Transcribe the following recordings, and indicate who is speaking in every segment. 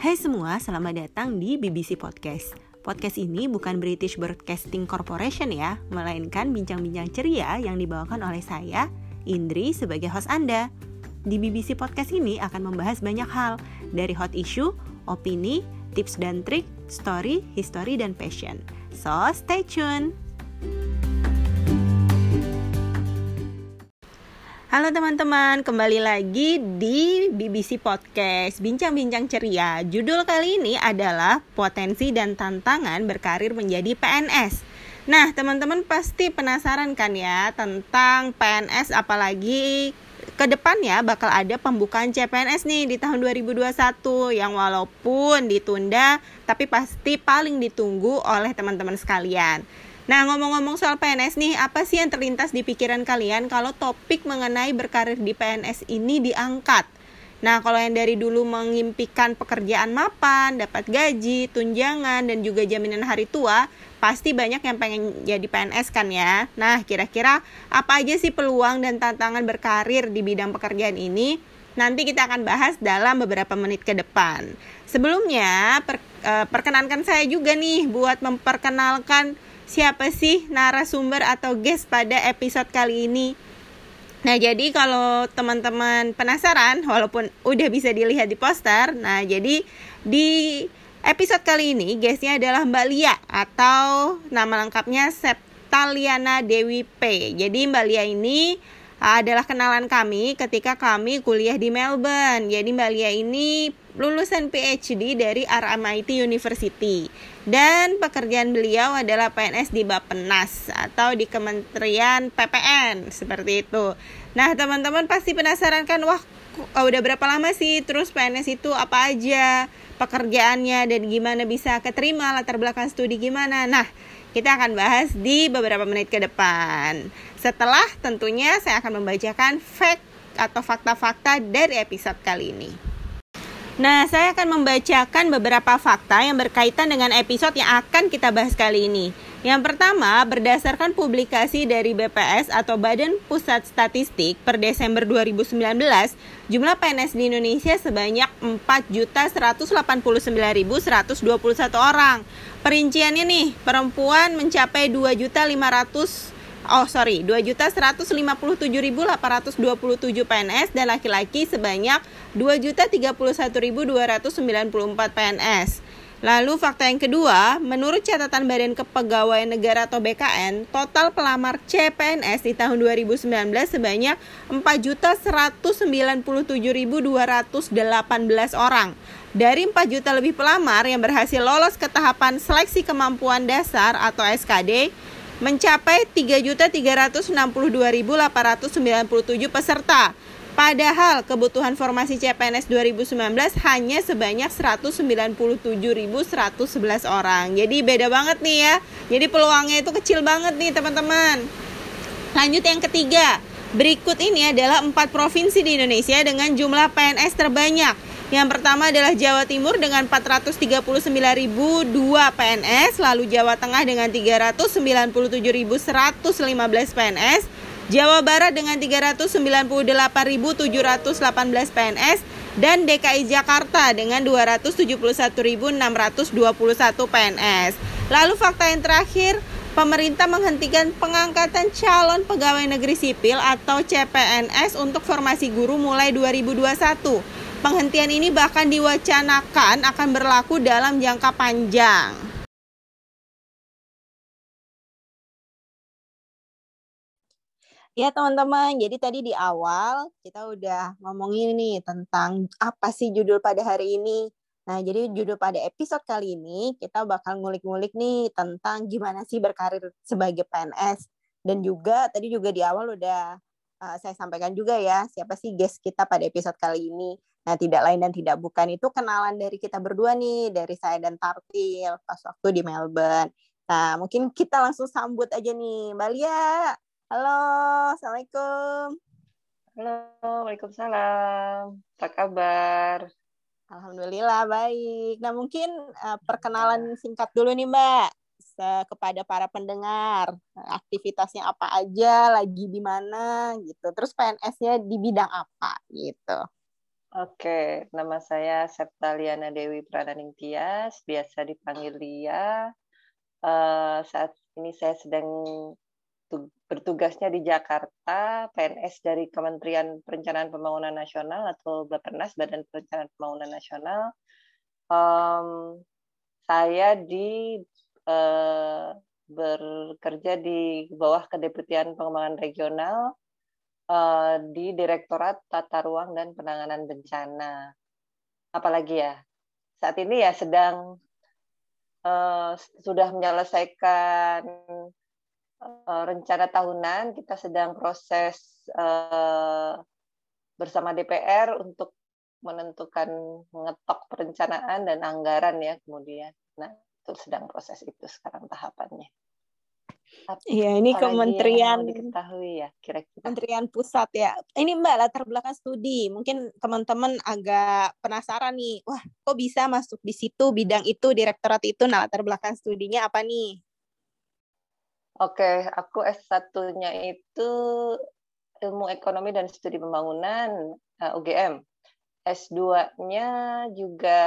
Speaker 1: Hai semua, selamat datang di BBC Podcast. Podcast ini bukan British Broadcasting Corporation ya, melainkan bincang-bincang ceria yang dibawakan oleh saya, Indri, sebagai host Anda. Di BBC Podcast ini akan membahas banyak hal, dari hot issue, opini, tips dan trik, story, history, dan passion. So, stay tune! Halo teman-teman, kembali lagi di BBC Podcast Bincang-bincang ceria. Judul kali ini adalah Potensi dan Tantangan Berkarir Menjadi PNS. Nah, teman-teman pasti penasaran kan ya tentang PNS apalagi ke depannya bakal ada pembukaan CPNS nih di tahun 2021 yang walaupun ditunda tapi pasti paling ditunggu oleh teman-teman sekalian. Nah, ngomong-ngomong soal PNS nih, apa sih yang terlintas di pikiran kalian kalau topik mengenai berkarir di PNS ini diangkat? Nah, kalau yang dari dulu mengimpikan pekerjaan mapan, dapat gaji, tunjangan, dan juga jaminan hari tua, pasti banyak yang pengen jadi PNS kan ya. Nah, kira-kira apa aja sih peluang dan tantangan berkarir di bidang pekerjaan ini? Nanti kita akan bahas dalam beberapa menit ke depan. Sebelumnya, per, uh, perkenankan saya juga nih buat memperkenalkan siapa sih narasumber atau guest pada episode kali ini. Nah, jadi kalau teman-teman penasaran, walaupun udah bisa dilihat di poster, nah jadi di episode kali ini guestnya adalah Mbak Lia atau nama lengkapnya Septaliana Dewi P. Jadi Mbak Lia ini adalah kenalan kami ketika kami kuliah di Melbourne. Jadi Mbak Lia ini lulusan PhD dari RMIT University. Dan pekerjaan beliau adalah PNS di Bappenas atau di Kementerian PPN seperti itu. Nah, teman-teman pasti penasaran kan, wah udah berapa lama sih terus PNS itu apa aja pekerjaannya dan gimana bisa keterima latar belakang studi gimana. Nah, kita akan bahas di beberapa menit ke depan. Setelah tentunya saya akan membacakan fact atau fakta-fakta dari episode kali ini. Nah, saya akan membacakan beberapa fakta yang berkaitan dengan episode yang akan kita bahas kali ini. Yang pertama, berdasarkan publikasi dari BPS atau Badan Pusat Statistik per Desember 2019, jumlah PNS di Indonesia sebanyak 4.189.121 orang. Perinciannya nih, perempuan mencapai 2.500 oh sorry 2.157.827 PNS dan laki-laki sebanyak 2.031.294 PNS. Lalu fakta yang kedua, menurut catatan Badan Kepegawaian Negara atau BKN, total pelamar CPNS di tahun 2019 sebanyak 4.197.218 orang. Dari 4 juta lebih pelamar yang berhasil lolos ke tahapan seleksi kemampuan dasar atau SKD, mencapai 3.362.897 peserta. Padahal kebutuhan formasi CPNS 2019 hanya sebanyak 197.111 orang. Jadi beda banget nih ya. Jadi peluangnya itu kecil banget nih teman-teman. Lanjut yang ketiga. Berikut ini adalah empat provinsi di Indonesia dengan jumlah PNS terbanyak. Yang pertama adalah Jawa Timur dengan 439.002 PNS, lalu Jawa Tengah dengan 397.115 PNS, Jawa Barat dengan 398.718 PNS, dan DKI Jakarta dengan 271.621 PNS. Lalu fakta yang terakhir, pemerintah menghentikan pengangkatan calon pegawai negeri sipil atau CPNS untuk formasi guru mulai 2021. Penghentian ini bahkan diwacanakan akan berlaku dalam jangka panjang. Ya teman-teman, jadi tadi di awal kita udah ngomongin nih tentang apa sih judul pada hari ini. Nah, jadi judul pada episode kali ini kita bakal ngulik-ngulik nih tentang gimana sih berkarir sebagai PNS. Dan juga tadi juga di awal udah uh, saya sampaikan juga ya siapa sih guest kita pada episode kali ini. Nah, tidak lain dan tidak bukan itu kenalan dari kita berdua nih, dari saya dan Tartil pas waktu di Melbourne. Nah, mungkin kita langsung sambut aja nih, Mbak Lia. Halo, Assalamualaikum.
Speaker 2: Halo, Waalaikumsalam. Apa kabar?
Speaker 1: Alhamdulillah, baik. Nah, mungkin uh, perkenalan singkat dulu nih, Mbak, kepada para pendengar. Aktivitasnya apa aja, lagi di mana, gitu. Terus PNS-nya di bidang apa, gitu.
Speaker 2: Oke, nama saya Septaliana Dewi Prananing Tias, biasa dipanggil Lia. Uh, saat ini saya sedang bertugasnya di Jakarta, PNS dari Kementerian Perencanaan Pembangunan Nasional atau Bappenas, Badan Perencanaan Pembangunan Nasional. Um, saya di uh, bekerja di bawah Kedeputian Pengembangan Regional uh, di Direktorat Tata Ruang dan Penanganan Bencana. Apalagi ya, saat ini ya sedang uh, sudah menyelesaikan Eh, rencana tahunan kita sedang proses bersama DPR untuk menentukan mengetok perencanaan dan anggaran ya kemudian. Nah, itu sedang proses itu sekarang tahapannya.
Speaker 1: Iya, ini Kementerian
Speaker 2: diketahui ya kira-kira.
Speaker 1: Kementerian Pusat ya. Ini Mbak latar belakang studi. Mungkin teman-teman agak penasaran nih. Wah, kok bisa masuk di situ bidang itu, direktorat itu. Nah, latar belakang studinya apa nih?
Speaker 2: Oke, aku S1-nya itu Ilmu Ekonomi dan Studi Pembangunan uh, UGM. S2-nya juga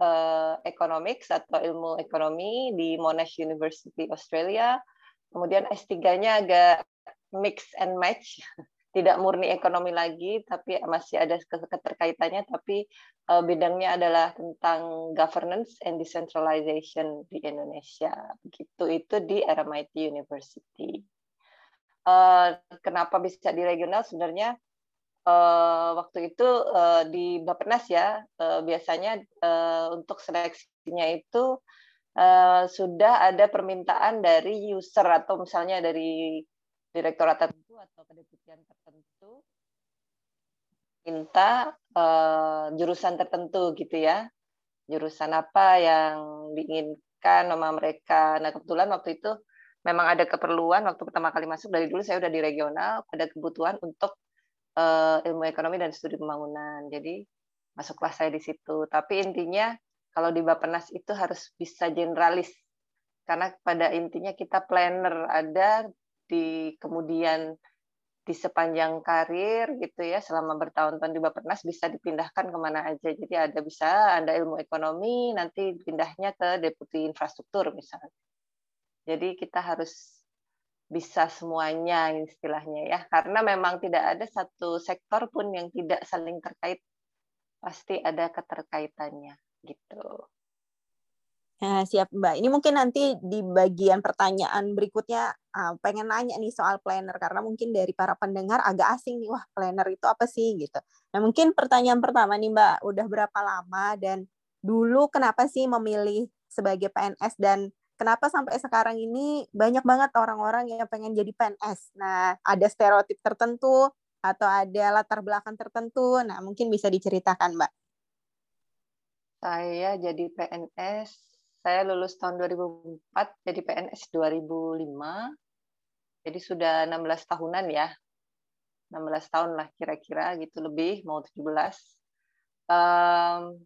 Speaker 2: uh, Economics atau Ilmu Ekonomi di Monash University Australia. Kemudian S3-nya agak mix and match tidak murni ekonomi lagi, tapi masih ada keterkaitannya, tapi uh, bidangnya adalah tentang governance and decentralization di Indonesia. Begitu itu di RMIT University. Uh, kenapa bisa di regional? Sebenarnya uh, waktu itu uh, di Bappenas ya, uh, biasanya uh, untuk seleksinya itu uh, sudah ada permintaan dari user atau misalnya dari direktorat tertentu atau kedeputian tertentu minta uh, jurusan tertentu gitu ya. Jurusan apa yang diinginkan sama mereka. Nah kebetulan waktu itu memang ada keperluan waktu pertama kali masuk dari dulu saya udah di regional ada kebutuhan untuk uh, ilmu ekonomi dan studi pembangunan. Jadi masuklah saya di situ. Tapi intinya kalau di Bapenas itu harus bisa generalis. Karena pada intinya kita planner ada di kemudian di sepanjang karir gitu ya selama bertahun-tahun di Bapenas bisa dipindahkan ke mana aja. Jadi ada bisa ada ilmu ekonomi nanti pindahnya ke deputi infrastruktur misalnya. Jadi kita harus bisa semuanya istilahnya ya. Karena memang tidak ada satu sektor pun yang tidak saling terkait. Pasti ada keterkaitannya gitu.
Speaker 1: Ya, siap Mbak. Ini mungkin nanti di bagian pertanyaan berikutnya uh, pengen nanya nih soal planner. Karena mungkin dari para pendengar agak asing nih, wah planner itu apa sih? Gitu. Nah mungkin pertanyaan pertama nih Mbak, udah berapa lama dan dulu kenapa sih memilih sebagai PNS dan kenapa sampai sekarang ini banyak banget orang-orang yang pengen jadi PNS. Nah ada stereotip tertentu atau ada latar belakang tertentu. Nah mungkin bisa diceritakan Mbak.
Speaker 2: Saya jadi PNS saya lulus tahun 2004, jadi PNS 2005. Jadi sudah 16 tahunan ya. 16 tahun lah kira-kira gitu lebih, mau 17. Um,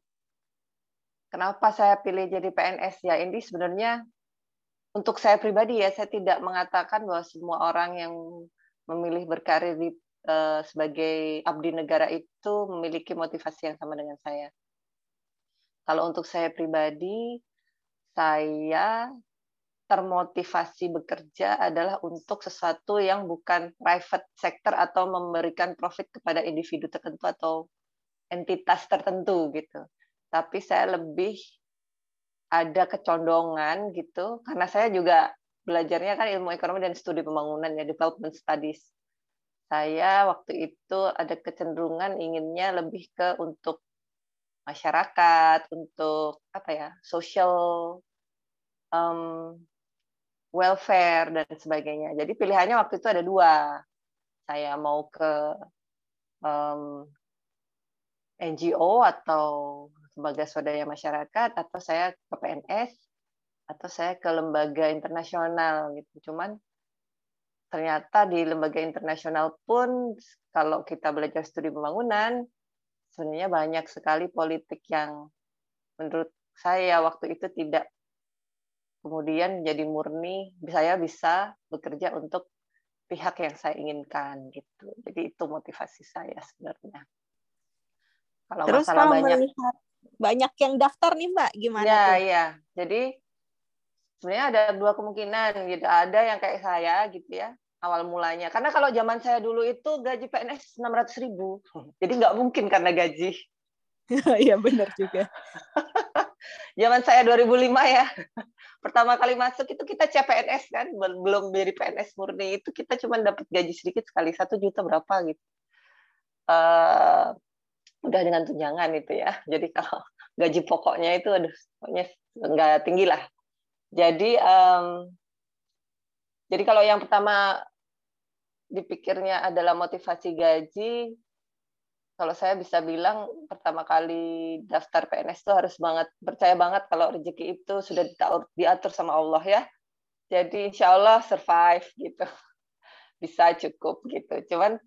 Speaker 2: kenapa saya pilih jadi PNS? Ya ini sebenarnya untuk saya pribadi ya, saya tidak mengatakan bahwa semua orang yang memilih berkarir di, uh, sebagai abdi negara itu memiliki motivasi yang sama dengan saya. Kalau untuk saya pribadi, saya termotivasi bekerja adalah untuk sesuatu yang bukan private sector atau memberikan profit kepada individu tertentu atau entitas tertentu gitu. Tapi saya lebih ada kecondongan gitu karena saya juga belajarnya kan ilmu ekonomi dan studi pembangunan ya development studies. Saya waktu itu ada kecenderungan inginnya lebih ke untuk masyarakat, untuk apa ya, social um, welfare dan sebagainya. Jadi pilihannya waktu itu ada dua. Saya mau ke um, NGO atau lembaga swadaya masyarakat, atau saya ke PNS, atau saya ke lembaga internasional gitu. Cuman ternyata di lembaga internasional pun kalau kita belajar studi pembangunan sebenarnya banyak sekali politik yang menurut saya waktu itu tidak kemudian jadi murni saya bisa bekerja untuk pihak yang saya inginkan gitu jadi itu motivasi saya sebenarnya
Speaker 1: Kalau Terus masalah kalau banyak melihat banyak yang daftar nih Mbak, gimana
Speaker 2: ya,
Speaker 1: tuh?
Speaker 2: Ya, Jadi sebenarnya ada dua kemungkinan gitu. Ada yang kayak saya gitu ya, awal mulanya. Karena kalau zaman saya dulu itu gaji PNS 600 ribu. Jadi nggak mungkin karena gaji.
Speaker 1: Iya benar juga.
Speaker 2: zaman saya 2005 ya. Pertama kali masuk itu kita CPNS kan, belum jadi PNS murni itu kita cuma dapat gaji sedikit sekali satu juta berapa gitu. Uh, udah dengan tunjangan itu ya. Jadi kalau gaji pokoknya itu aduh pokoknya nggak tinggi lah. Jadi um, jadi kalau yang pertama dipikirnya adalah motivasi gaji, kalau saya bisa bilang pertama kali daftar PNS itu harus banget percaya banget kalau rezeki itu sudah diatur sama Allah ya. Jadi insya Allah survive gitu, bisa cukup gitu. Cuman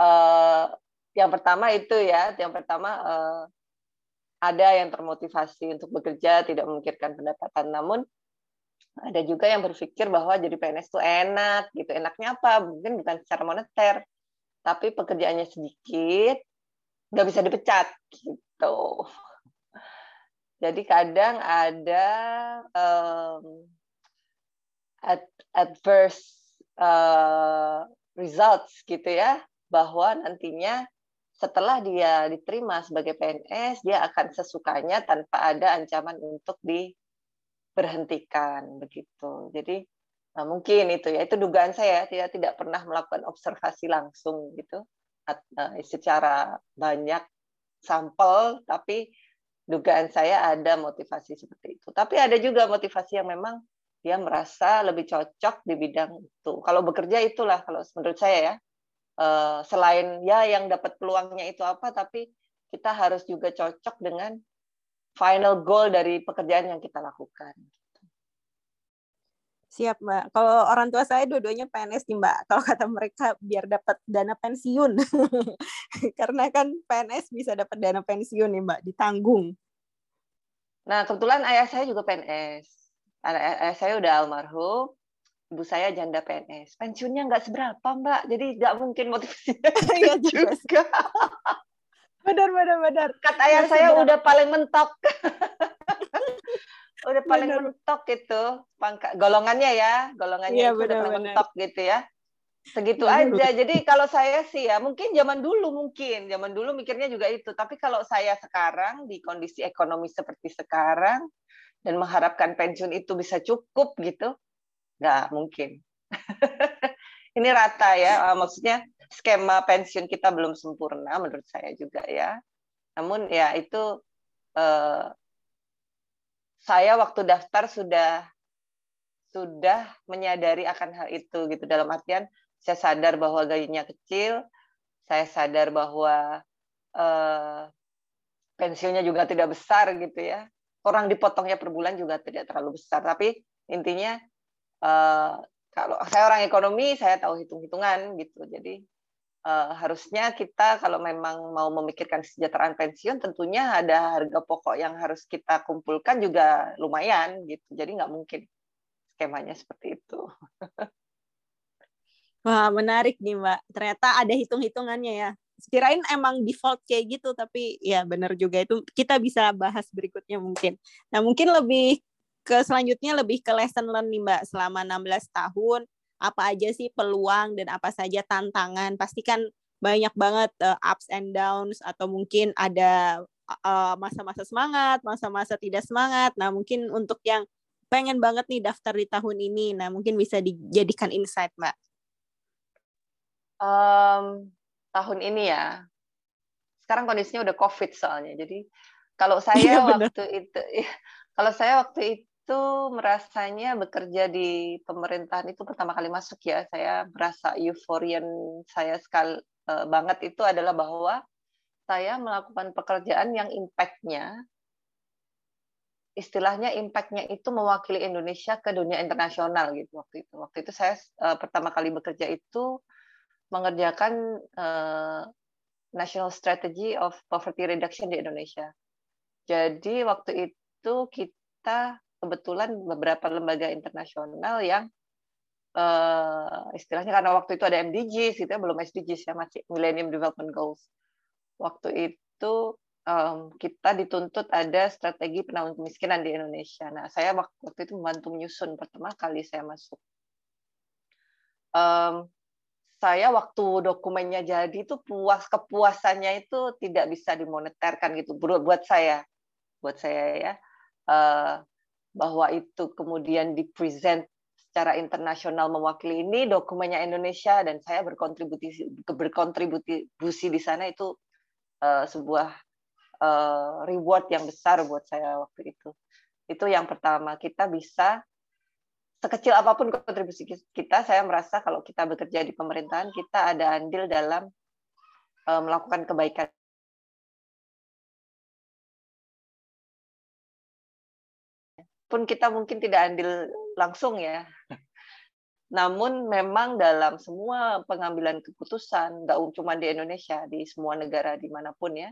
Speaker 2: uh, yang pertama itu ya, yang pertama uh, ada yang termotivasi untuk bekerja tidak memikirkan pendapatan, namun ada juga yang berpikir bahwa jadi PNS itu enak gitu. Enaknya apa? Mungkin bukan secara moneter tapi pekerjaannya sedikit nggak bisa dipecat gitu. Jadi kadang ada um, adverse uh, results gitu ya bahwa nantinya setelah dia diterima sebagai PNS dia akan sesukanya tanpa ada ancaman untuk di berhentikan begitu. Jadi nah mungkin itu ya itu dugaan saya tidak tidak pernah melakukan observasi langsung gitu eh, secara banyak sampel tapi dugaan saya ada motivasi seperti itu. Tapi ada juga motivasi yang memang dia merasa lebih cocok di bidang itu. Kalau bekerja itulah kalau menurut saya ya. Eh, selain ya yang dapat peluangnya itu apa tapi kita harus juga cocok dengan final goal dari pekerjaan yang kita lakukan.
Speaker 1: Siap, Mbak. Kalau orang tua saya dua-duanya PNS nih, Mbak. Kalau kata mereka biar dapat dana pensiun. Karena kan PNS bisa dapat dana pensiun nih, Mbak, ditanggung.
Speaker 2: Nah, kebetulan ayah saya juga PNS. Ayah saya udah almarhum, ibu saya janda PNS. Pensiunnya nggak seberapa, Mbak. Jadi nggak mungkin motivasinya iya juga.
Speaker 1: benar benar benar
Speaker 2: kata ayah saya udah paling mentok udah paling bener. mentok gitu pangkat golongannya ya golongannya ya, itu udah paling mentok gitu ya segitu bener. aja jadi kalau saya sih ya mungkin zaman dulu mungkin zaman dulu mikirnya juga itu tapi kalau saya sekarang di kondisi ekonomi seperti sekarang dan mengharapkan pensiun itu bisa cukup gitu nggak mungkin ini rata ya maksudnya skema pensiun kita belum sempurna menurut saya juga ya. Namun ya itu eh, saya waktu daftar sudah sudah menyadari akan hal itu gitu dalam artian saya sadar bahwa gajinya kecil, saya sadar bahwa eh, pensiunnya juga tidak besar gitu ya. Orang dipotongnya per bulan juga tidak terlalu besar, tapi intinya eh, kalau saya orang ekonomi saya tahu hitung-hitungan gitu. Jadi uh, harusnya kita kalau memang mau memikirkan kesejahteraan pensiun tentunya ada harga pokok yang harus kita kumpulkan juga lumayan gitu. Jadi nggak mungkin skemanya seperti itu.
Speaker 1: Wah menarik nih mbak. Ternyata ada hitung-hitungannya ya. Kirain emang default kayak gitu tapi ya benar juga. Itu kita bisa bahas berikutnya mungkin. Nah mungkin lebih ke selanjutnya lebih ke lesson learn nih mbak selama 16 tahun apa aja sih peluang dan apa saja tantangan. Pastikan banyak banget uh, ups and downs atau mungkin ada masa masa-masa semangat, masa-masa tidak semangat. Nah, mungkin untuk yang pengen banget nih daftar di tahun ini, nah mungkin bisa dijadikan insight, Mbak.
Speaker 2: Um, tahun ini ya, sekarang kondisinya udah COVID soalnya. Jadi kalau saya ya, waktu itu, kalau saya waktu itu itu merasanya bekerja di pemerintahan itu pertama kali masuk ya. Saya merasa euforian saya sekali uh, banget itu adalah bahwa saya melakukan pekerjaan yang impactnya istilahnya impactnya itu mewakili Indonesia ke dunia internasional gitu waktu itu. Waktu itu saya uh, pertama kali bekerja itu mengerjakan uh, National Strategy of Poverty Reduction di Indonesia. Jadi waktu itu kita kebetulan beberapa lembaga internasional yang uh, istilahnya karena waktu itu ada MDGs gitu ya belum SDGs ya masih Millennium Development Goals waktu itu um, kita dituntut ada strategi penanggulangan kemiskinan di Indonesia. Nah, saya waktu itu membantu menyusun pertama kali saya masuk. Um, saya waktu dokumennya jadi itu puas kepuasannya itu tidak bisa dimoneterkan gitu buat saya buat saya ya uh, bahwa itu kemudian dipresent secara internasional mewakili ini dokumennya Indonesia dan saya berkontribusi berkontribusi di sana itu uh, sebuah uh, reward yang besar buat saya waktu itu itu yang pertama kita bisa sekecil apa pun kontribusi kita, saya merasa kalau kita bekerja di pemerintahan, kita ada andil dalam uh, melakukan kebaikan. Pun kita mungkin tidak andil langsung ya. Namun memang dalam semua pengambilan keputusan, nggak cuma di Indonesia, di semua negara di mana pun ya,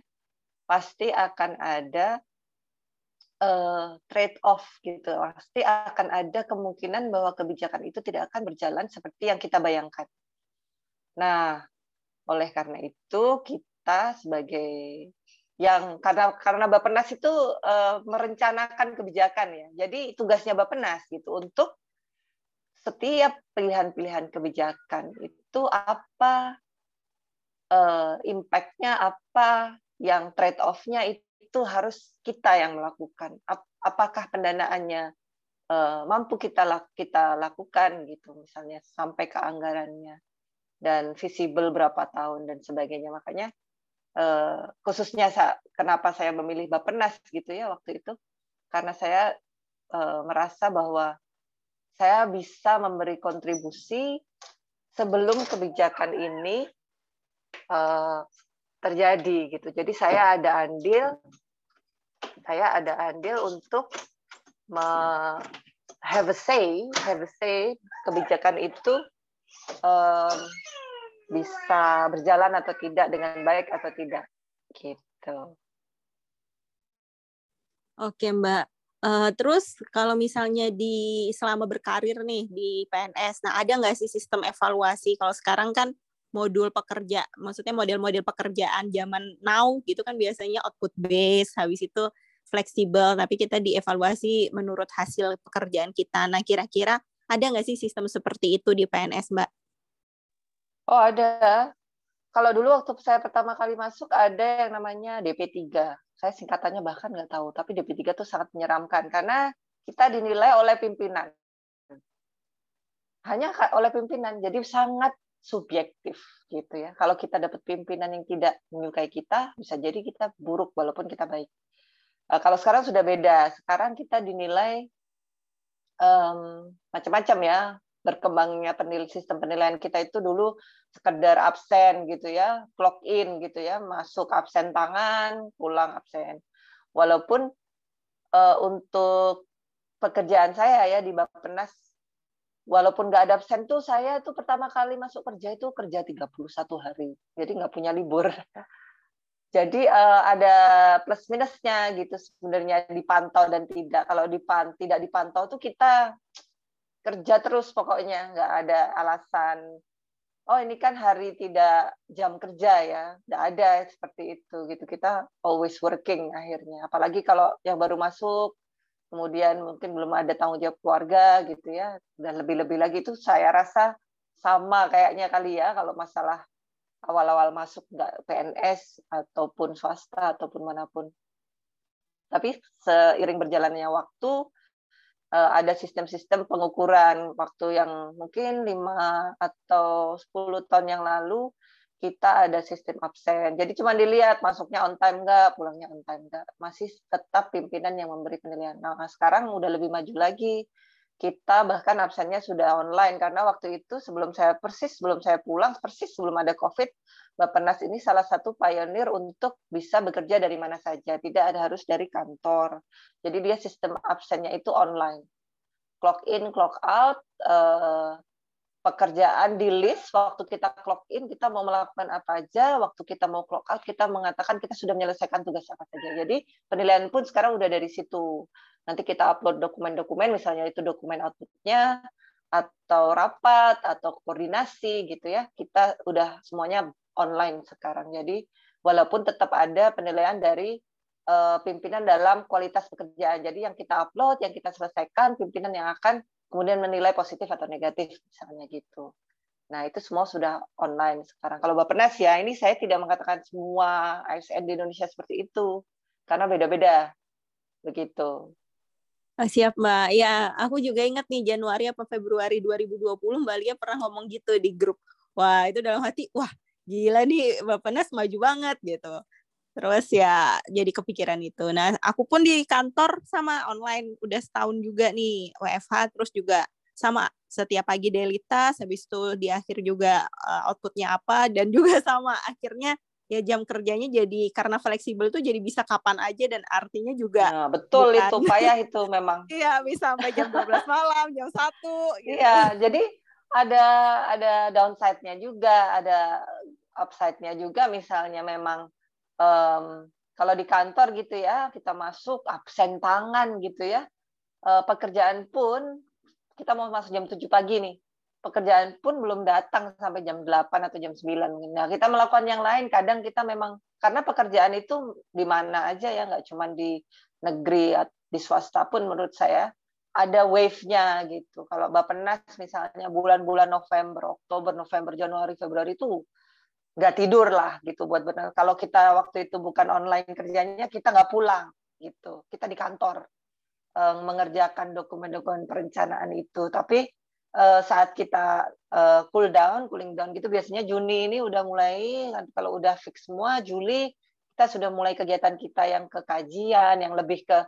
Speaker 2: pasti akan ada uh, trade off gitu pasti akan ada kemungkinan bahwa kebijakan itu tidak akan berjalan seperti yang kita bayangkan. Nah, oleh karena itu kita sebagai yang karena karena Bappenas itu uh, merencanakan kebijakan ya. Jadi tugasnya Bappenas gitu untuk setiap pilihan-pilihan kebijakan itu apa uh, impact-nya apa yang trade off-nya itu harus kita yang melakukan. Apakah pendanaannya uh, mampu kita kita lakukan gitu, misalnya sampai ke anggarannya dan visible berapa tahun dan sebagainya. Makanya uh, khususnya kenapa saya memilih Bapenas gitu ya waktu itu karena saya uh, merasa bahwa saya bisa memberi kontribusi sebelum kebijakan ini terjadi gitu. Jadi saya ada andil, saya ada andil untuk me have a say, have a say kebijakan itu bisa berjalan atau tidak dengan baik atau tidak gitu.
Speaker 1: Oke Mbak. Uh, terus kalau misalnya di selama berkarir nih di PNS, nah ada nggak sih sistem evaluasi? Kalau sekarang kan modul pekerja, maksudnya model-model pekerjaan zaman now gitu kan biasanya output base, habis itu fleksibel, tapi kita dievaluasi menurut hasil pekerjaan kita. Nah, kira-kira ada nggak sih sistem seperti itu di PNS, Mbak?
Speaker 2: Oh, ada. Kalau dulu waktu saya pertama kali masuk ada yang namanya DP3. Saya singkatannya bahkan nggak tahu, tapi DP3 itu sangat menyeramkan karena kita dinilai oleh pimpinan. Hanya oleh pimpinan, jadi sangat subjektif gitu ya. Kalau kita dapat pimpinan yang tidak menyukai kita, bisa jadi kita buruk walaupun kita baik. Uh, kalau sekarang sudah beda. Sekarang kita dinilai um, macam-macam ya. Berkembangnya sistem penilaian kita itu dulu sekedar absen gitu ya, clock in gitu ya, masuk absen tangan, pulang absen. Walaupun uh, untuk pekerjaan saya ya di Bappenas walaupun nggak ada absen tuh saya tuh pertama kali masuk kerja itu kerja 31 hari. Jadi nggak punya libur. Jadi uh, ada plus minusnya gitu sebenarnya dipantau dan tidak. Kalau dipan tidak dipantau tuh kita kerja terus pokoknya nggak ada alasan. Oh ini kan hari tidak jam kerja ya, nggak ada seperti itu gitu. Kita always working akhirnya. Apalagi kalau yang baru masuk kemudian mungkin belum ada tanggung jawab keluarga gitu ya dan lebih-lebih lagi itu saya rasa sama kayaknya kali ya kalau masalah awal-awal masuk nggak PNS ataupun swasta ataupun mana pun tapi seiring berjalannya waktu eh, ada sistem-sistem pengukuran waktu yang mungkin lima atau 10 tahun yang lalu kita ada sistem absen. Jadi cuma dilihat masuknya on time enggak, pulangnya on time enggak. Masih tetap pimpinan yang memberi penilaian. Nah, sekarang udah lebih maju lagi. Kita bahkan absennya sudah online karena waktu itu sebelum saya persis sebelum saya pulang persis sebelum ada Covid, Bappenas ini salah satu pionir untuk bisa bekerja dari mana saja, tidak ada harus dari kantor. Jadi dia sistem absennya itu online. Clock in, clock out, eh, pekerjaan di list waktu kita clock in kita mau melakukan apa aja waktu kita mau clock out kita mengatakan kita sudah menyelesaikan tugas apa saja jadi penilaian pun sekarang udah dari situ nanti kita upload dokumen-dokumen misalnya itu dokumen outputnya atau rapat atau koordinasi gitu ya kita udah semuanya online sekarang. Jadi walaupun tetap ada penilaian dari uh, pimpinan dalam kualitas pekerjaan. Jadi yang kita upload, yang kita selesaikan, pimpinan yang akan kemudian menilai positif atau negatif misalnya gitu. Nah, itu semua sudah online sekarang. Kalau Bapak Nas ya, ini saya tidak mengatakan semua ASN di Indonesia seperti itu, karena beda-beda. Begitu.
Speaker 1: Oh, siap Mbak. Ya, aku juga ingat nih Januari apa Februari 2020 Mbak Lia pernah ngomong gitu di grup. Wah, itu dalam hati, wah gila nih Bapak Nas maju banget gitu. Terus ya jadi kepikiran itu. Nah, aku pun di kantor sama online udah setahun juga nih WFH terus juga sama setiap pagi task habis itu di akhir juga uh, outputnya apa dan juga sama akhirnya ya jam kerjanya jadi karena fleksibel tuh jadi bisa kapan aja dan artinya juga
Speaker 2: nah, betul bukan, itu payah itu memang
Speaker 1: iya bisa sampai jam 12 malam jam satu
Speaker 2: gitu. iya jadi ada ada downside-nya juga ada upside-nya juga misalnya memang um, kalau di kantor gitu ya kita masuk absen tangan gitu ya uh, pekerjaan pun kita mau masuk jam 7 pagi nih. Pekerjaan pun belum datang sampai jam 8 atau jam 9. Nah, kita melakukan yang lain, kadang kita memang karena pekerjaan itu di mana aja ya, nggak cuma di negeri di swasta pun menurut saya ada wave-nya gitu. Kalau Bapenas misalnya bulan-bulan November, Oktober, November, Januari, Februari itu nggak tidur lah gitu buat benar. Kalau kita waktu itu bukan online kerjanya, kita nggak pulang gitu. Kita di kantor uh, mengerjakan dokumen-dokumen perencanaan itu. Tapi uh, saat kita uh, cool down, cooling down gitu biasanya Juni ini udah mulai kalau udah fix semua Juli kita sudah mulai kegiatan kita yang ke kajian, yang lebih ke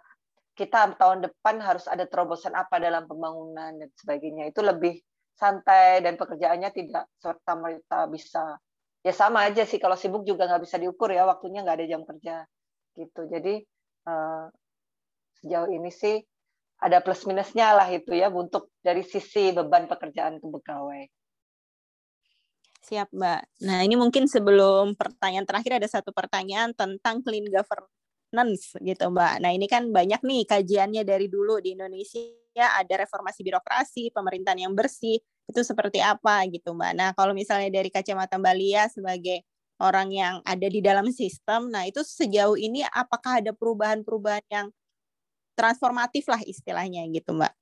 Speaker 2: kita tahun depan harus ada terobosan apa dalam pembangunan dan sebagainya. Itu lebih santai dan pekerjaannya tidak serta merta bisa ya sama aja sih kalau sibuk juga nggak bisa diukur ya waktunya nggak ada jam kerja gitu jadi sejauh ini sih ada plus minusnya lah itu ya untuk dari sisi beban pekerjaan ke pegawai.
Speaker 1: Siap, Mbak. Nah, ini mungkin sebelum pertanyaan terakhir ada satu pertanyaan tentang clean governance gitu, Mbak. Nah, ini kan banyak nih kajiannya dari dulu di Indonesia ada reformasi birokrasi, pemerintahan yang bersih, itu seperti apa gitu, Mbak. Nah, kalau misalnya dari kacamata Mbak Lia sebagai orang yang ada di dalam sistem, nah itu sejauh ini apakah ada perubahan-perubahan yang transformatif lah istilahnya gitu Mbak.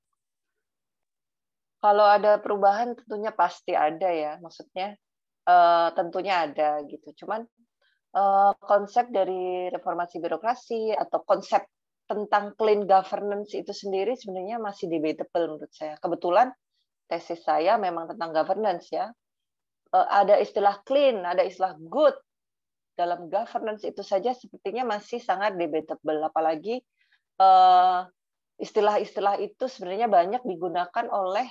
Speaker 2: Kalau ada perubahan tentunya pasti ada ya, maksudnya uh, tentunya ada gitu. Cuman uh, konsep dari reformasi birokrasi atau konsep tentang clean governance itu sendiri sebenarnya masih debatable menurut saya. Kebetulan tesis saya memang tentang governance ya. Uh, ada istilah clean, ada istilah good dalam governance itu saja sepertinya masih sangat debatable apalagi Eh, istilah-istilah itu sebenarnya banyak digunakan oleh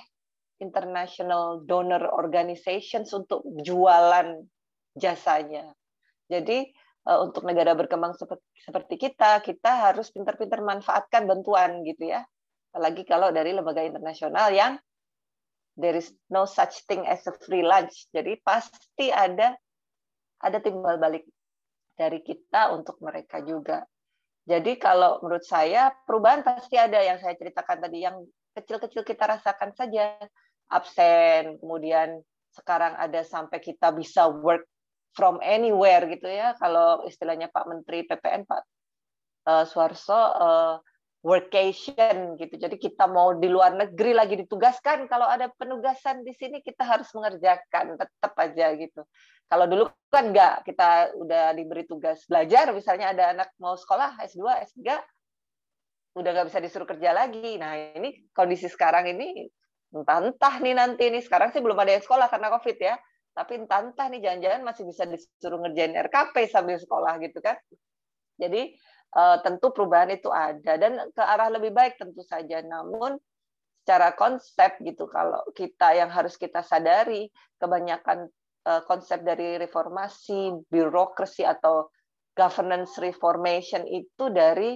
Speaker 2: international donor organizations untuk jualan jasanya. Jadi eh, untuk negara berkembang seperti kita, kita harus pintar-pintar manfaatkan bantuan gitu ya. Apalagi kalau dari lembaga internasional yang there is no such thing as a free lunch. Jadi pasti ada ada timbal balik dari kita untuk mereka juga. Jadi kalau menurut saya perubahan pasti ada yang saya ceritakan tadi yang kecil-kecil kita rasakan saja absen, kemudian sekarang ada sampai kita bisa work from anywhere gitu ya. Kalau istilahnya Pak Menteri PPN Pak uh, Suarso uh, workation gitu. Jadi kita mau di luar negeri lagi ditugaskan, kalau ada penugasan di sini kita harus mengerjakan tetap aja gitu. Kalau dulu kan enggak, kita udah diberi tugas belajar, misalnya ada anak mau sekolah S2, S3, udah nggak bisa disuruh kerja lagi. Nah ini kondisi sekarang ini entah-entah nih nanti ini sekarang sih belum ada yang sekolah karena COVID ya, tapi entah-entah nih jangan-jangan masih bisa disuruh ngerjain RKP sambil sekolah gitu kan. Jadi tentu perubahan itu ada dan ke arah lebih baik tentu saja. Namun secara konsep gitu kalau kita yang harus kita sadari kebanyakan Eh, konsep dari reformasi birokrasi atau governance reformation itu dari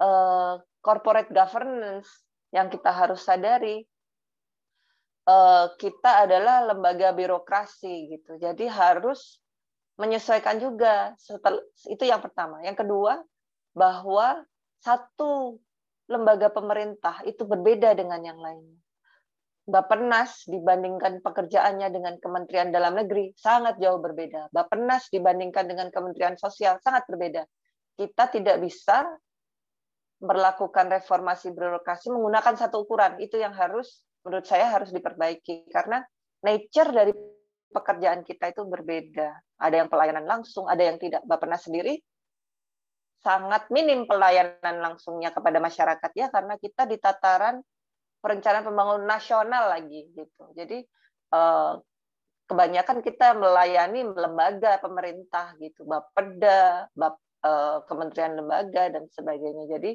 Speaker 2: uh, corporate governance yang kita harus sadari. Kita adalah lembaga birokrasi gitu. Jadi harus menyesuaikan juga setelah itu yang pertama. Yang kedua bahwa satu lembaga pemerintah itu berbeda dengan yang lainnya Bapenas dibandingkan pekerjaannya dengan Kementerian Dalam Negeri sangat jauh berbeda. Bapenas dibandingkan dengan Kementerian Sosial sangat berbeda. Kita tidak bisa melakukan reformasi birokrasi menggunakan satu ukuran. Itu yang harus menurut saya harus diperbaiki karena nature dari pekerjaan kita itu berbeda. Ada yang pelayanan langsung, ada yang tidak. Bapenas sendiri sangat minim pelayanan langsungnya kepada masyarakat ya karena kita di tataran perencanaan pembangunan nasional lagi gitu. Jadi eh, kebanyakan kita melayani lembaga pemerintah gitu, Bapeda, Bap, eh, kementerian lembaga dan sebagainya. Jadi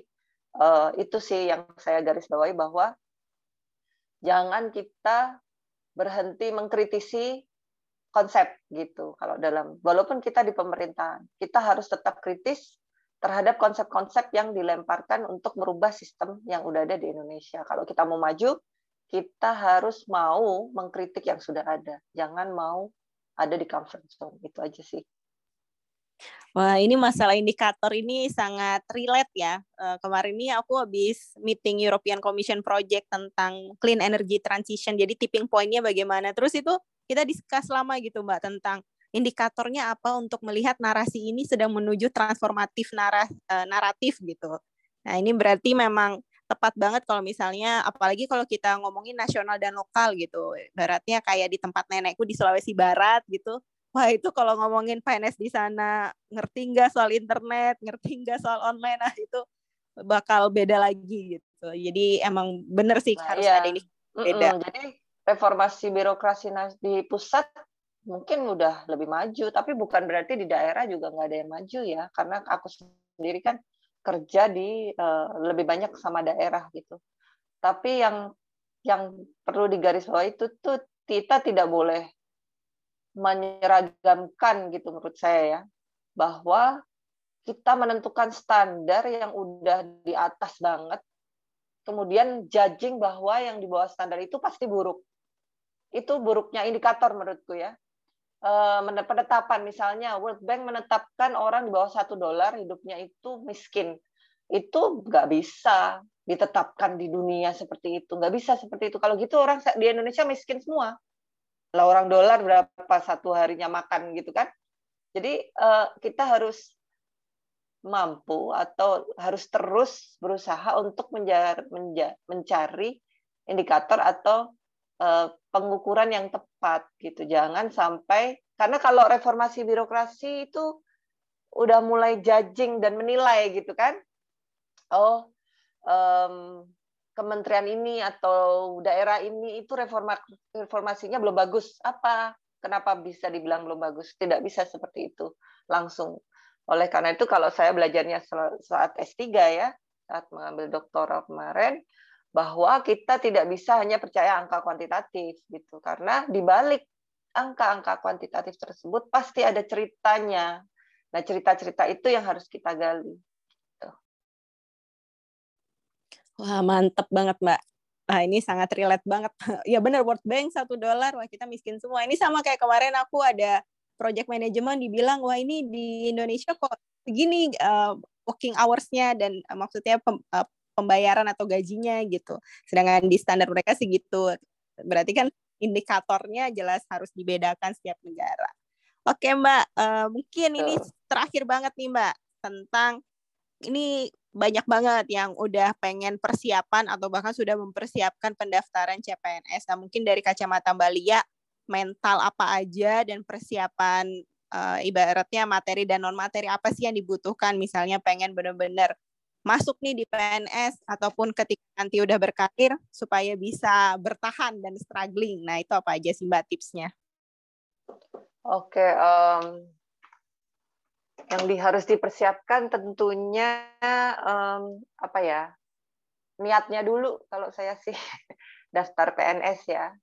Speaker 2: eh, itu sih yang saya garis bawahi bahwa jangan kita berhenti mengkritisi konsep gitu kalau dalam walaupun kita di pemerintahan kita harus tetap kritis terhadap konsep-konsep yang dilemparkan untuk merubah sistem yang udah ada di Indonesia. Kalau kita mau maju, kita harus mau mengkritik yang sudah ada. Jangan mau ada di comfort zone. Itu aja sih.
Speaker 1: Wah, ini masalah indikator ini sangat relate ya. Uh, kemarin ini aku habis meeting European Commission Project tentang clean energy transition. Jadi tipping point-nya bagaimana. Terus itu kita diskus lama gitu Mbak tentang indikatornya apa untuk melihat narasi ini sedang menuju transformatif nara, uh, naratif gitu. Nah, ini berarti memang tepat banget kalau misalnya apalagi kalau kita ngomongin nasional dan lokal gitu. Baratnya kayak di tempat nenekku di Sulawesi Barat gitu. Wah, itu kalau ngomongin PNS di sana ngerti nggak soal internet, ngerti nggak soal online, nah itu bakal beda lagi gitu. Jadi emang bener sih nah, harus iya. ada ini beda.
Speaker 2: Mm -mm. Jadi reformasi birokrasi di pusat mungkin udah lebih maju, tapi bukan berarti di daerah juga nggak ada yang maju ya, karena aku sendiri kan kerja di uh, lebih banyak sama daerah gitu. Tapi yang yang perlu digarisbawahi itu tuh kita tidak boleh menyeragamkan gitu menurut saya ya, bahwa kita menentukan standar yang udah di atas banget, kemudian judging bahwa yang di bawah standar itu pasti buruk. Itu buruknya indikator menurutku ya penetapan. Misalnya World Bank menetapkan orang di bawah satu dolar hidupnya itu miskin. Itu nggak bisa ditetapkan di dunia seperti itu. Nggak bisa seperti itu. Kalau gitu orang di Indonesia miskin semua. Lah orang dolar berapa satu harinya makan gitu kan? Jadi eh, kita harus mampu atau harus terus berusaha untuk mencari indikator atau Eh, pengukuran yang tepat gitu. Jangan sampai karena kalau reformasi birokrasi itu udah mulai judging dan menilai gitu kan. Oh, um, kementerian ini atau daerah ini itu reforma reformasinya belum bagus. Apa? Kenapa bisa dibilang belum bagus? Tidak bisa seperti itu langsung. Oleh karena itu kalau saya belajarnya saat S3 ya, saat mengambil doktoral kemarin, bahwa kita tidak bisa hanya percaya angka kuantitatif gitu karena di balik angka-angka kuantitatif tersebut pasti ada ceritanya. Nah, cerita-cerita itu yang harus kita gali. Gitu.
Speaker 1: Wah, mantep banget, Mbak. Nah, ini sangat relate banget. ya benar, World Bank satu dolar, wah kita miskin semua. Ini sama kayak kemarin aku ada project manajemen dibilang, wah ini di Indonesia kok begini uh, working hours-nya dan uh, maksudnya pem, uh, pembayaran atau gajinya gitu. Sedangkan di standar mereka sih gitu. Berarti kan indikatornya jelas harus dibedakan setiap negara. Oke Mbak, uh, mungkin ini terakhir banget nih Mbak tentang ini banyak banget yang udah pengen persiapan atau bahkan sudah mempersiapkan pendaftaran CPNS. Nah mungkin dari kacamata Mbak Lia, mental apa aja dan persiapan uh, ibaratnya materi dan non materi apa sih yang dibutuhkan misalnya pengen benar-benar masuk nih di PNS ataupun ketika nanti udah berkarir supaya bisa bertahan dan struggling. Nah, itu apa aja sih Mbak tipsnya?
Speaker 2: Oke, um, yang di, harus dipersiapkan tentunya um, apa ya? Niatnya dulu kalau saya sih daftar PNS ya.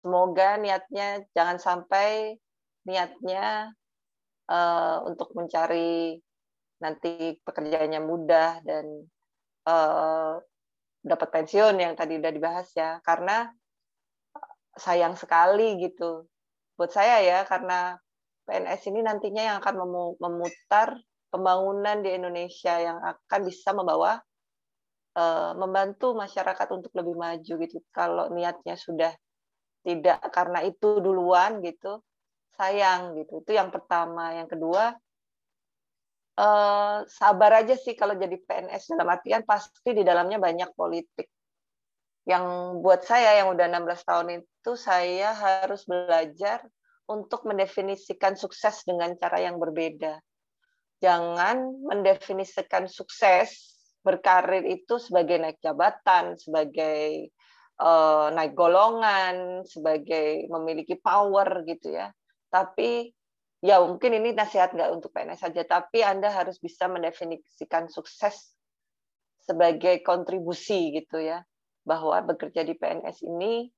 Speaker 2: Semoga niatnya jangan sampai niatnya uh, untuk mencari nanti pekerjaannya mudah dan uh, dapat pensiun yang tadi udah dibahas ya karena sayang sekali gitu buat saya ya karena PNS ini nantinya yang akan memutar pembangunan di Indonesia yang akan bisa membawa uh, membantu masyarakat untuk lebih maju gitu. Kalau niatnya sudah tidak karena itu duluan gitu, sayang gitu. Itu yang pertama. Yang kedua, uh, sabar aja sih kalau jadi PNS dalam artian pasti di dalamnya banyak politik. Yang buat saya yang udah 16 tahun itu saya harus belajar untuk mendefinisikan sukses dengan cara yang berbeda. Jangan mendefinisikan sukses berkarir itu sebagai naik jabatan, sebagai uh, naik golongan, sebagai memiliki power gitu ya. Tapi ya mungkin ini nasihat nggak untuk PNS saja, tapi Anda harus bisa mendefinisikan sukses sebagai kontribusi gitu ya, bahwa bekerja di PNS ini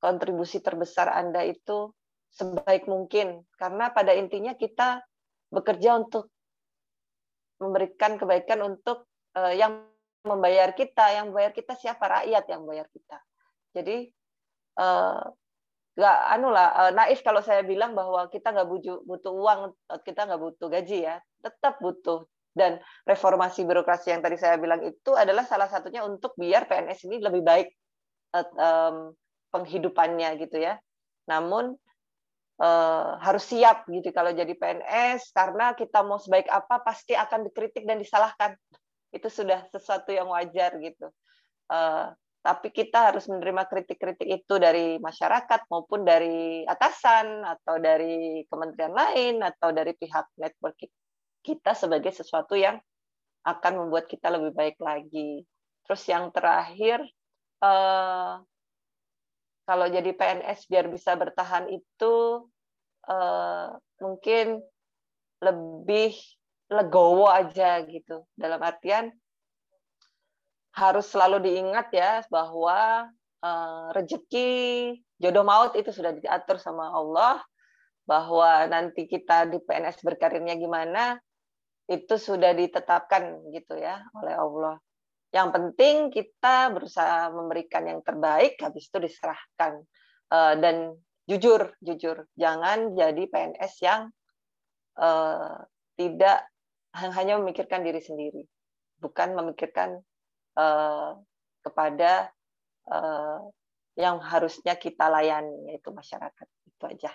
Speaker 2: kontribusi terbesar Anda itu sebaik mungkin, karena pada intinya kita bekerja untuk memberikan kebaikan untuk uh, yang membayar kita, yang membayar kita siapa? Rakyat yang membayar kita. Jadi uh, nggak anu lah uh, naif kalau saya bilang bahwa kita nggak butuh uang kita nggak butuh gaji ya tetap butuh. Dan reformasi birokrasi yang tadi saya bilang itu adalah salah satunya untuk biar PNS ini lebih baik um, penghidupannya gitu ya. Namun harus siap gitu kalau jadi PNS karena kita mau sebaik apa pasti akan dikritik dan disalahkan. Itu sudah sesuatu yang wajar gitu tapi kita harus menerima kritik-kritik itu dari masyarakat maupun dari atasan atau dari kementerian lain atau dari pihak network kita sebagai sesuatu yang akan membuat kita lebih baik lagi. Terus yang terakhir, eh, kalau jadi PNS biar bisa bertahan itu eh, mungkin lebih legowo aja gitu. Dalam artian harus selalu diingat ya bahwa uh, rezeki jodoh maut itu sudah diatur sama Allah bahwa nanti kita di PNS berkarirnya gimana itu sudah ditetapkan gitu ya oleh Allah. Yang penting kita berusaha memberikan yang terbaik habis itu diserahkan uh, dan jujur jujur jangan jadi PNS yang uh, tidak hanya memikirkan diri sendiri bukan memikirkan uh, kepada uh, yang harusnya kita layani yaitu masyarakat. Itu aja.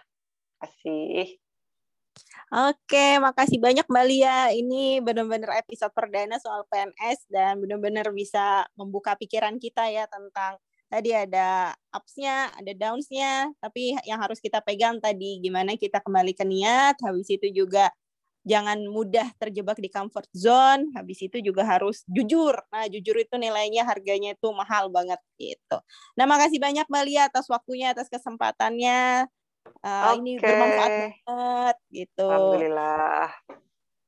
Speaker 2: Kasih.
Speaker 1: Oke, makasih banyak Mbak Lia. Ini benar-benar episode perdana soal PNS dan benar-benar bisa membuka pikiran kita ya tentang tadi ada ups-nya, ada downs-nya, tapi yang harus kita pegang tadi gimana kita kembali ke niat, habis itu juga jangan mudah terjebak di comfort zone. Habis itu juga harus jujur. Nah, jujur itu nilainya harganya itu mahal banget gitu. Nah, makasih banyak Mbak Lia atas waktunya, atas kesempatannya. Uh, eh, okay. Ini bermanfaat banget gitu.
Speaker 2: Alhamdulillah.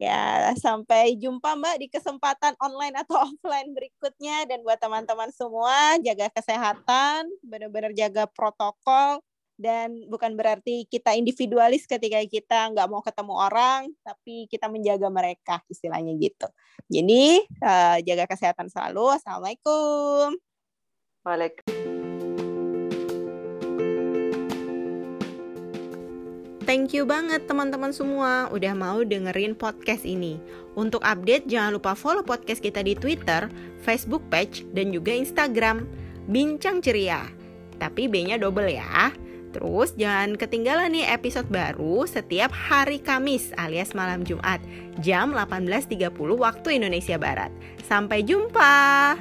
Speaker 1: Ya, sampai jumpa Mbak di kesempatan online atau offline berikutnya dan buat teman-teman semua jaga kesehatan, benar-benar jaga protokol dan bukan berarti kita individualis ketika kita nggak mau ketemu orang tapi kita menjaga mereka istilahnya gitu jadi uh, jaga kesehatan selalu assalamualaikum
Speaker 2: Waalaikumsalam
Speaker 1: Thank you banget teman-teman semua udah mau dengerin podcast ini. Untuk update jangan lupa follow podcast kita di Twitter, Facebook page, dan juga Instagram. Bincang ceria. Tapi B-nya double ya. Terus jangan ketinggalan nih episode baru setiap hari Kamis alias malam Jumat jam 18.30 waktu Indonesia Barat. Sampai jumpa.